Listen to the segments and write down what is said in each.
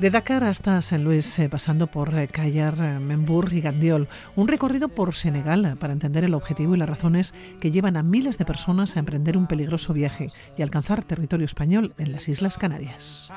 De Dakar hasta San Luis, eh, pasando por eh, Cayar, eh, Membur y Gandiol. Un recorrido por Senegal para entender el objetivo y las razones que llevan a miles de personas a emprender un peligroso viaje y alcanzar territorio español en las Islas Canarias.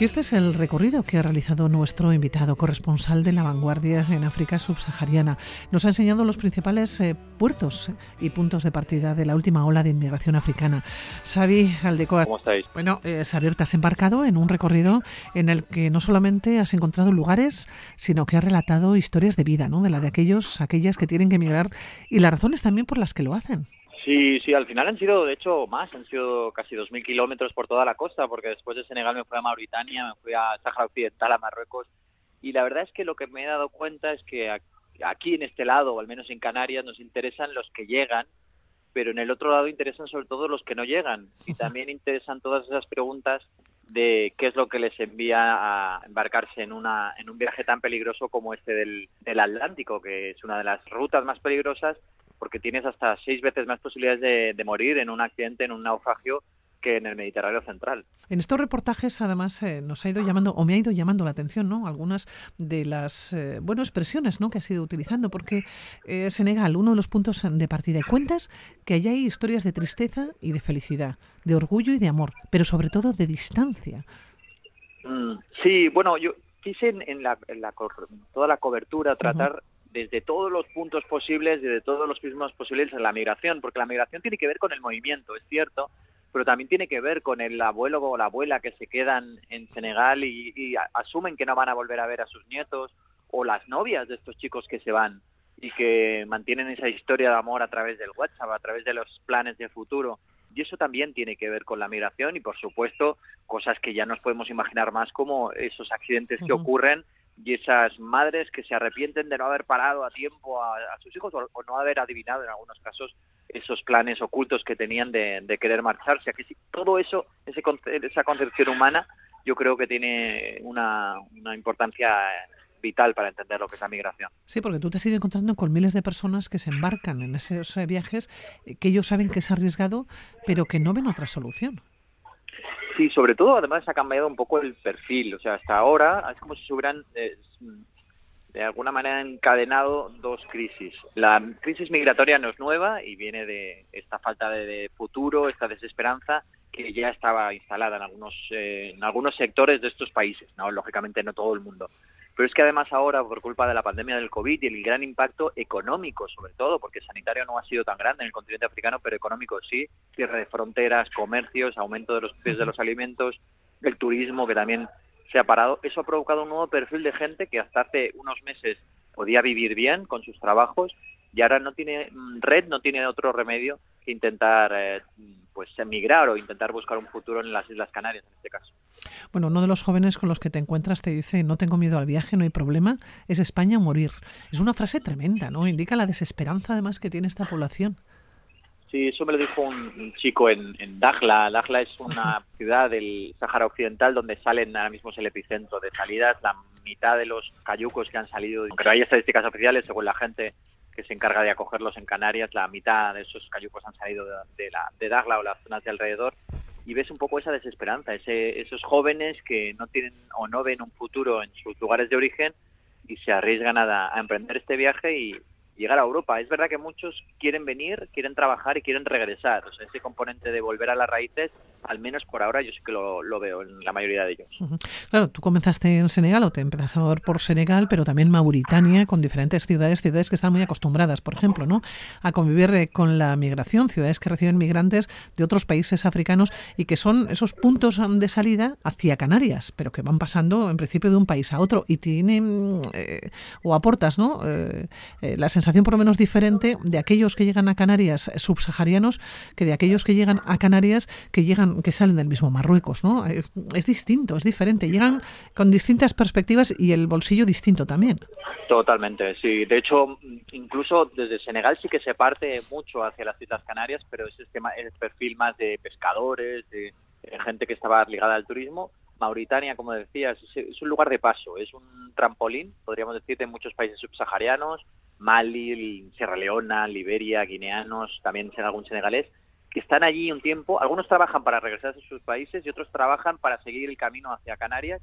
Y este es el recorrido que ha realizado nuestro invitado corresponsal de la vanguardia en África subsahariana. Nos ha enseñado los principales eh, puertos y puntos de partida de la última ola de inmigración africana. Xavi Aldecoa. ¿Cómo estáis? Bueno, eh, Xavier, te has embarcado en un recorrido en el que no solamente has encontrado lugares, sino que has relatado historias de vida, ¿no? De la de aquellos, aquellas que tienen que emigrar y las razones también por las que lo hacen. Sí, sí, al final han sido, de hecho, más, han sido casi 2.000 kilómetros por toda la costa, porque después de Senegal me fui a Mauritania, me fui a Sáhara Occidental, a Marruecos, y la verdad es que lo que me he dado cuenta es que aquí en este lado, o al menos en Canarias, nos interesan los que llegan, pero en el otro lado interesan sobre todo los que no llegan, y también interesan todas esas preguntas de qué es lo que les envía a embarcarse en, una, en un viaje tan peligroso como este del, del Atlántico, que es una de las rutas más peligrosas porque tienes hasta seis veces más posibilidades de, morir en un accidente, en un naufragio, que en el Mediterráneo central. En estos reportajes, además, eh, nos ha ido llamando, o me ha ido llamando la atención, ¿no? Algunas de las, eh, bueno, expresiones, ¿no? Que has ido utilizando, porque eh, Senegal, uno de los puntos de partida, y cuentas que allá hay historias de tristeza y de felicidad, de orgullo y de amor, pero sobre todo de distancia. Mm, sí, bueno, yo quise en, la, toda la cobertura tratar desde todos los puntos posibles, desde todos los prismas posibles en la migración, porque la migración tiene que ver con el movimiento, es cierto, pero también tiene que ver con el abuelo o la abuela que se quedan en Senegal y, asumen que no van a volver a ver a sus nietos, o las novias de estos chicos que se van y que mantienen esa historia de amor a través del WhatsApp, a través de los planes de futuro. Y eso también tiene que ver con la migración y, por supuesto, cosas que ya nos podemos imaginar más como esos accidentes que ocurren y esas madres que se arrepienten de no haber parado a tiempo a, sus hijos o, no haber adivinado en algunos casos esos planes ocultos que tenían de, querer marcharse. Que todo eso, ese, esa concepción humana, yo creo que tiene una, una importancia vital para entender lo que es la migración. Sí, porque tú te has ido encontrando con miles de personas que se embarcan en esos viajes, eh, que ellos saben que es arriesgado, pero que no ven otra solución. Sí, sobre todo además ha cambiado un poco el perfil, o sea, hasta ahora es como si se hubieran eh, de alguna manera encadenado dos crisis. La crisis migratoria no es nueva y viene de esta falta de, futuro, esta desesperanza que ya estaba instalada en algunos eh, en algunos sectores de estos países, no lógicamente no todo el mundo. Pero es que además ahora, por culpa de la pandemia del COVID y el gran impacto económico, sobre todo, porque sanitario no ha sido tan grande en el continente africano, pero económico sí, cierre de fronteras, comercios, aumento de los precios de los alimentos, el turismo que también se ha parado, eso ha provocado un nuevo perfil de gente que hasta hace unos meses podía vivir bien con sus trabajos y ahora no tiene mm, red, no tiene otro remedio que intentar eh, pues emigrar o intentar buscar un futuro en las Islas Canarias en este caso. Bueno, uno de los jóvenes con los que te encuentras te dice, no tengo miedo al viaje, no hay problema, es España morir. Es una frase tremenda, ¿no? Indica la desesperanza además que tiene esta población. Sí, eso me lo dijo un, chico en, en Dakhla. Dakhla es una ciudad del Sáhara Occidental donde salen, ahora mismo es el epicentro de salidas, la mitad de los cayucos que han salido, pero hay estadísticas oficiales, según la gente que se encarga de acogerlos en Canarias, la mitad de esos cayucos han salido de, de, la, de Dakhla o las zonas de alrededor y ves un poco esa desesperanza, ese, esos jóvenes que no tienen o no ven un futuro en sus lugares de origen y se arriesgan a, a emprender este viaje y, llegar a Europa. Es verdad que muchos quieren venir, quieren trabajar y quieren regresar. O sea, ese componente de volver a las raíces, al menos por ahora, yo sí que lo, veo en la mayoría de ellos. Claro, tú comenzaste en Senegal o te empezaste a mover por Senegal, pero también Mauritania, con diferentes ciudades, ciudades que están muy acostumbradas, por ejemplo, ¿no? a convivir eh, con la migración, ciudades que reciben migrantes de otros países africanos y que son esos puntos de salida hacia Canarias, pero que van pasando en principio de un país a otro y tienen eh, o aportas ¿no? Eh, la sensación por lo menos diferente de aquellos que llegan a Canarias subsaharianos que de aquellos que llegan a Canarias que llegan que salen del mismo Marruecos, ¿no? Es, distinto, es diferente, llegan con distintas perspectivas y el bolsillo distinto también. Totalmente, sí. De hecho, incluso desde Senegal sí que se parte mucho hacia las Islas Canarias, pero es este el perfil más de pescadores, de gente que estaba ligada al turismo Mauritania, como decías, es, un lugar de paso, es un trampolín, podríamos decir, de muchos países subsaharianos, Mali, Sierra Leona, Liberia, guineanos, también algún senegalés, que están allí un tiempo. Algunos trabajan para regresarse a sus países y otros trabajan para seguir el camino hacia Canarias.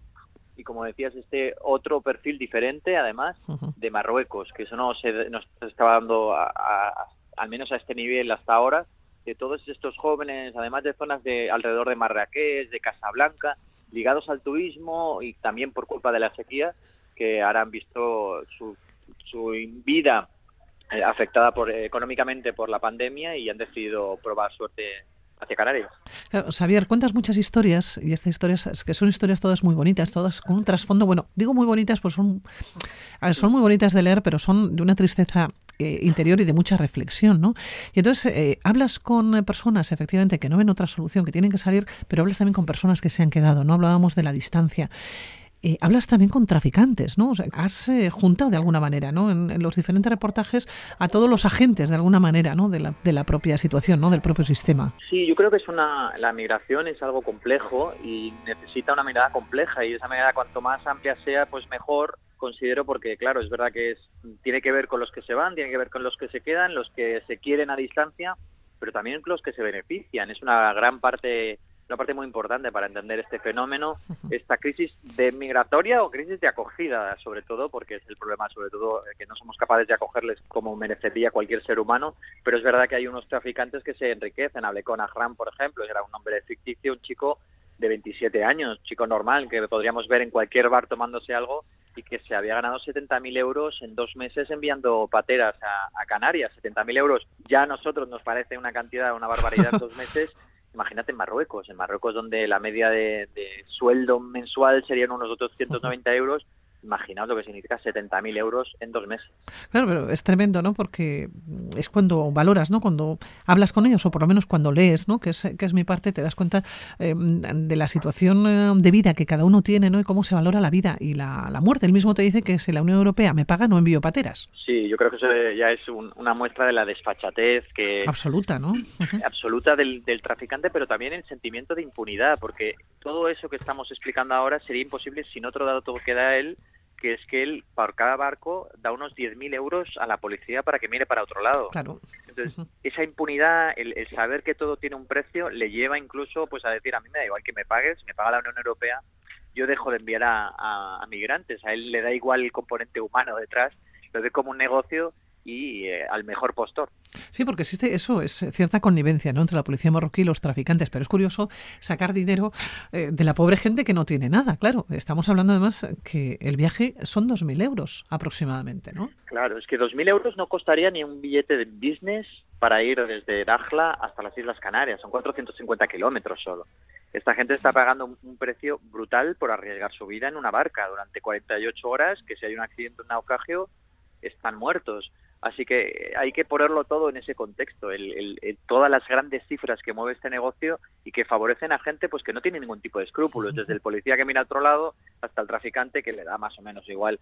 Y como decías, este otro perfil diferente, además, de Marruecos, que eso no se nos estaba dando, al menos a este nivel hasta ahora, de todos estos jóvenes, además de zonas de alrededor de Marrakech, de Casablanca, ligados al turismo y también por culpa de la sequía, que ahora han visto su, su vida eh, afectada por, económicamente por la pandemia y han decidido probar suerte hacia Canarias. Claro, Xavier, cuentas muchas historias y estas historias que son historias todas muy bonitas, todas con un trasfondo, bueno, digo muy bonitas, pues son, son muy bonitas de leer, pero son de una tristeza eh, interior y de mucha reflexión, ¿no? Y entonces eh, hablas con personas, efectivamente, que no ven otra solución, que tienen que salir, pero hablas también con personas que se han quedado, ¿no? Hablábamos de la distancia. Eh, hablas también con traficantes, ¿no? O sea, has juntado de alguna manera, ¿no? En, los diferentes reportajes a todos los agentes de alguna manera, ¿no? De la, de la propia situación, ¿no? Del propio sistema. Sí, yo creo que es una la migración es algo complejo y necesita una mirada compleja y esa mirada cuanto más amplia sea, pues mejor considero porque claro es verdad que es tiene que ver con los que se van tiene que ver con los que se quedan los que se quieren a distancia pero también los que se benefician es una gran parte una parte muy importante para entender este fenómeno esta crisis de migratoria o crisis de acogida sobre todo porque es el problema sobre todo eh, que no somos capaces de acogerles como merecería cualquier ser humano pero es verdad que hay unos traficantes que se enriquecen hablé con Ahram por ejemplo era un hombre ficticio un chico de 27 años, chico normal, que podríamos ver en cualquier bar tomándose algo y que se había ganado 70.000 euros en dos meses enviando pateras a, a Canarias. 70.000 euros ya a nosotros nos parece una cantidad, una barbaridad en dos meses. Imagínate en Marruecos, en Marruecos donde la media de, de sueldo mensual serían unos otros 190 euros imaginaos lo que significa 70.000 euros en dos meses. Claro, pero es tremendo, ¿no? Porque es cuando valoras, ¿no? Cuando hablas con ellos, o por lo menos cuando lees, ¿no? Que es, que es mi parte, te das cuenta eh, de la situación eh, de vida que cada uno tiene, ¿no? Y cómo se valora la vida y la, muerte. Él mismo te dice que si la Unión Europea me paga, no envío pateras. Sí, yo creo que eso ya es una muestra de la desfachatez que... Absoluta, ¿no? Absoluta del, del traficante, pero también el sentimiento de impunidad, porque todo eso que estamos explicando ahora sería imposible sin otro dato que da él, que es que él por cada barco da unos 10.000 euros a la policía para que mire para otro lado. Claro. Entonces, esa impunidad, el, saber que todo tiene un precio, le lleva incluso pues a decir, a mí me da igual que me pagues, me paga la Unión Europea, yo dejo de enviar a, migrantes. A él le da igual el componente humano detrás, lo ve como un negocio y eh, al mejor postor. Sí, porque existe eso, es cierta connivencia ¿no? entre la policía marroquí y los traficantes, pero es curioso sacar dinero eh, de la pobre gente que no tiene nada, claro. Estamos hablando además que el viaje son 2.000 euros aproximadamente, ¿no? Claro, es que 2.000 euros no costaría ni un billete de business para ir desde Dajla hasta las Islas Canarias, son 450 kilómetros solo. Esta gente está pagando un precio brutal por arriesgar su vida en una barca durante 48 horas, que si hay un accidente un naufragio, están muertos. Así que hay que ponerlo todo en ese contexto, el, todas las grandes cifras que mueve este negocio y que favorecen a gente pues que no tiene ningún tipo de escrúpulos, desde el policía que mira a otro lado hasta el traficante que le da más o menos igual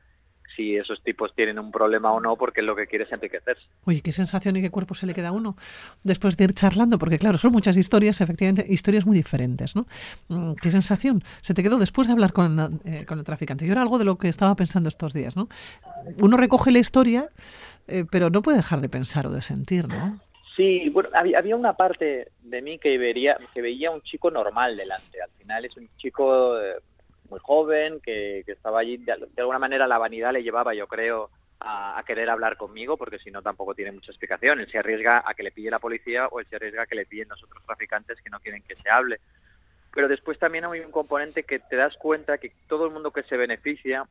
si esos tipos tienen un problema o no, porque lo que quiere es enriquecerse. Oye, qué sensación y qué cuerpo se le queda a uno después de ir charlando, porque claro, son muchas historias, efectivamente, historias muy diferentes, ¿no? Mm, ¿Qué sensación se te quedó después de hablar con, eh, con el traficante? Yo era algo de lo que estaba pensando estos días, ¿no? Uno recoge la historia, eh, pero no puede dejar de pensar o de sentir, ¿no? Sí, bueno, había, una parte de mí que vería, que veía un chico normal delante. Al final es un chico eh, muy joven, que, estaba allí, de, alguna manera la vanidad le llevaba, yo creo, a, querer hablar conmigo, porque si no tampoco tiene mucha explicación. Él se arriesga a que le pille la policía o él se arriesga a que le pillen los otros traficantes que no quieren que se hable. Pero después también hay un componente que te das cuenta que todo el mundo que se beneficia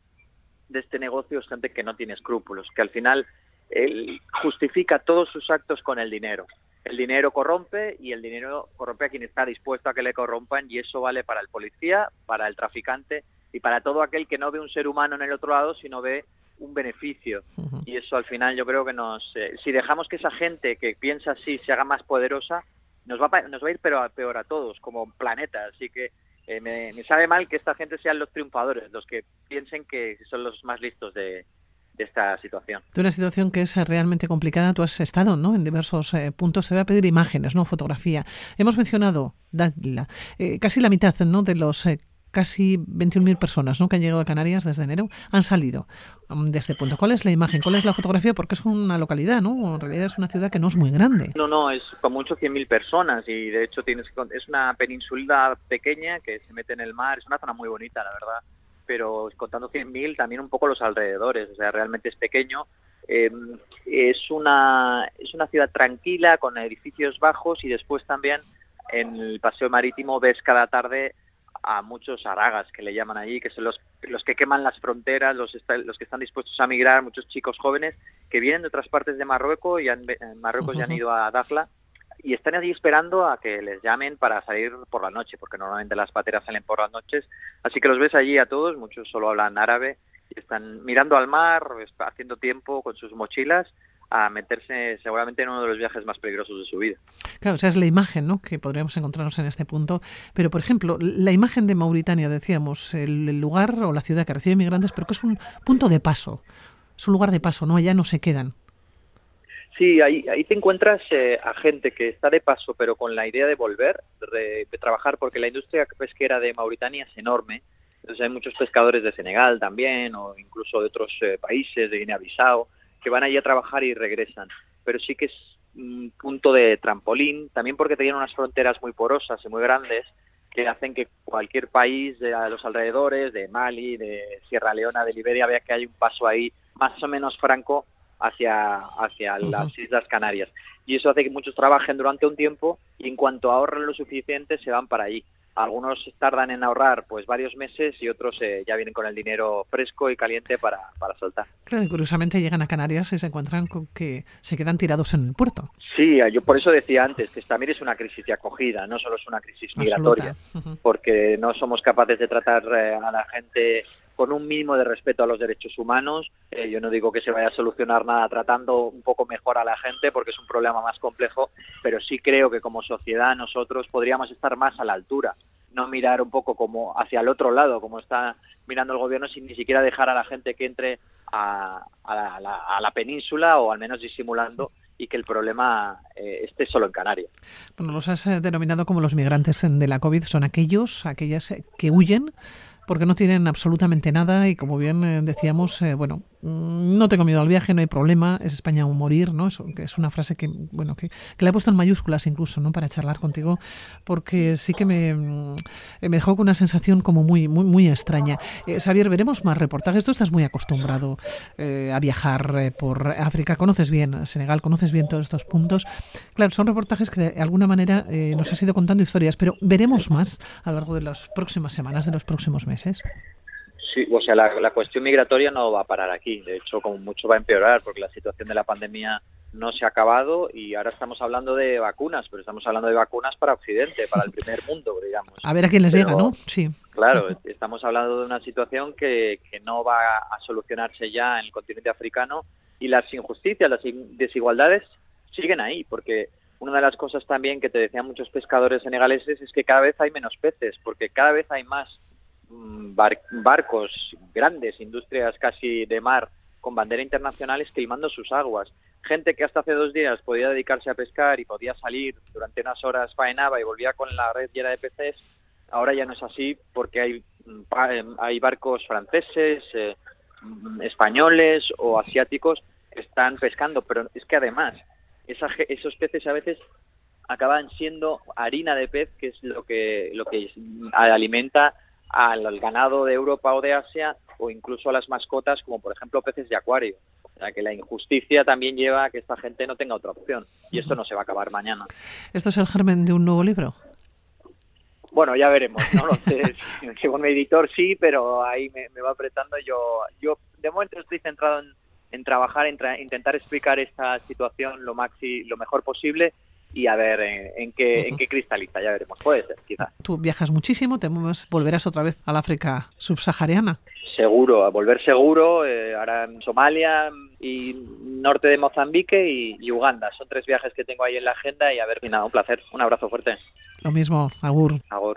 de este negocio es gente que no tiene escrúpulos, que al final él justifica todos sus actos con el dinero el dinero corrompe y el dinero corrompe a quien está dispuesto a que le corrompan y eso vale para el policía, para el traficante y para todo aquel que no ve un ser humano en el otro lado, sino ve un beneficio. Y eso al final yo creo que nos... Eh, si dejamos que esa gente que piensa así se haga más poderosa, nos va, a, nos va a ir peor, peor a todos como planeta. Así que eh, me, me sabe mal que esta gente sean los triunfadores, los que piensen que son los más listos de, de esta situación. De una situación que es realmente complicada, tú has estado ¿no? en diversos eh, puntos, se va a pedir imágenes, no fotografía. Hemos mencionado eh, casi la mitad ¿no? de los eh, casi 21.000 personas ¿no? que han llegado a Canarias desde enero, han salido mm, de este punto. ¿Cuál es la imagen? ¿Cuál es la fotografía? Porque es una localidad, ¿no? En realidad es una ciudad que no es muy grande. No, no, es con mucho 100.000 personas y de hecho tienes es una península pequeña que se mete en el mar, es una zona muy bonita, la verdad, pero contando 100.000 también un poco los alrededores, o sea, realmente es pequeño. Em, es una es una ciudad tranquila con edificios bajos y después también en el paseo marítimo ves cada tarde a muchos aragas que le llaman allí, que son los, los que queman las fronteras, los, los que están dispuestos a migrar, muchos chicos jóvenes que vienen de otras partes de Marruecos y en Marruecos ya han ido a Dafla y están allí esperando a que les llamen para salir por la noche, porque normalmente las pateras salen por las noches. Así que los ves allí a todos, muchos solo hablan árabe y están mirando al mar, haciendo tiempo con sus mochilas a meterse seguramente en uno de los viajes más peligrosos de su vida. Claro, o sea, es la imagen ¿no? que podríamos encontrarnos en este punto. Pero, por ejemplo, la imagen de Mauritania, decíamos, el, lugar o la ciudad que recibe migrantes, pero que es un punto de paso, es un lugar de paso, ¿no? Allá no se quedan. Sí, ahí, ahí te encuentras eh, a gente que está de paso, pero con la idea de volver, de, trabajar, porque la industria pesquera de Mauritania es enorme. Entonces hay muchos pescadores de Senegal también, o incluso de otros eh, países, de Guinea-Bissau, que van allí a trabajar y regresan. Pero sí que es un punto de trampolín, también porque tienen unas fronteras muy porosas y muy grandes que hacen que cualquier país de los alrededores, de Mali, de Sierra Leona, de Liberia, vea que hay un paso ahí más o menos franco hacia, hacia las Islas Canarias. Y eso hace que muchos trabajen durante un tiempo y en cuanto ahorren lo suficiente se van para allí. Algunos tardan en ahorrar pues varios meses y otros eh, ya vienen con el dinero fresco y caliente para, para soltar. Claro, y curiosamente llegan a Canarias y se encuentran con que se quedan tirados en el puerto. Sí, yo por eso decía antes que también es una crisis de acogida, no solo es una crisis migratoria, porque no somos capaces de tratar eh, a la gente con un mínimo de respeto a los derechos humanos. Eh, yo no digo que se vaya a solucionar nada tratando un poco mejor a la gente porque es un problema más complejo, pero sí creo que como sociedad nosotros podríamos estar más a la altura, no mirar un poco como hacia el otro lado, como está mirando el gobierno, sin ni siquiera dejar a la gente que entre a, la, península o al menos disimulando y que el problema eh, esté solo en Canarias. Bueno, los has eh, denominado como los migrantes de la COVID, son aquellos, aquellas que huyen porque no tienen absolutamente nada y como bien eh, decíamos, eh, bueno, no tengo miedo al viaje, no hay problema, es España o morir, ¿no? Eso, que es una frase que, bueno, que, que, la he puesto en mayúsculas incluso, ¿no? Para charlar contigo, porque sí que me, mm, me dejó con una sensación como muy, muy, muy extraña. Eh, Xavier, veremos más reportajes. Tú estás muy acostumbrado a viajar por África, conoces bien Senegal, conoces bien todos estos puntos. Claro, son reportajes que de alguna manera nos has ido contando historias, pero veremos más a lo largo de las próximas semanas, de los próximos meses. Sí, o sea, la, cuestión migratoria no va a parar aquí. De hecho, como mucho va a empeorar porque la situación de la pandemia no se ha acabado y ahora estamos hablando de vacunas, pero estamos hablando de vacunas para Occidente, para el primer mundo, digamos. A ver a quién les llega, ¿no? Sí. Claro, estamos hablando de una situación que, que no va a solucionarse ya en el continente africano y las injusticias, las desigualdades siguen ahí, porque una de las cosas también que te decían muchos pescadores senegaleses es que cada vez hay menos peces, porque cada vez hay más Mm, barcos grandes, industrias casi de mar con bandera internacional esquilmando sus aguas. Gente que hasta hace dos días podía dedicarse a pescar y podía salir durante unas horas faenaba y volvía con la red llena de peces, ahora ya no es así porque hay, mm, em, hay barcos franceses, eh, mm, españoles o asiáticos que están pescando, pero es que además esos peces a veces acaban siendo harina de pez, que es lo que, lo que alimenta al ganado de Europa o de Asia o incluso a las mascotas como por ejemplo peces de acuario. O sea que la injusticia también lleva a que esta gente no tenga otra opción y esto no se va a acabar mañana. ¿Esto es el germen de un nuevo libro? Bueno, ya veremos, no lo sé. Según mi editor sí, pero ahí me, va apretando. Yo, yo de momento estoy centrado en, trabajar, en intentar explicar esta situación lo maxi, lo mejor posible y a ver en, qué, en qué cristaliza, ya veremos. Puede ser, quizás. Tú viajas muchísimo, te volverás otra vez al África subsahariana. Seguro, a volver seguro, eh, ahora en Somalia y norte de Mozambique y, Uganda. Son tres viajes que tengo ahí en la agenda y a ver, nada, un placer, un abrazo fuerte. Lo mismo, Agur. Agur.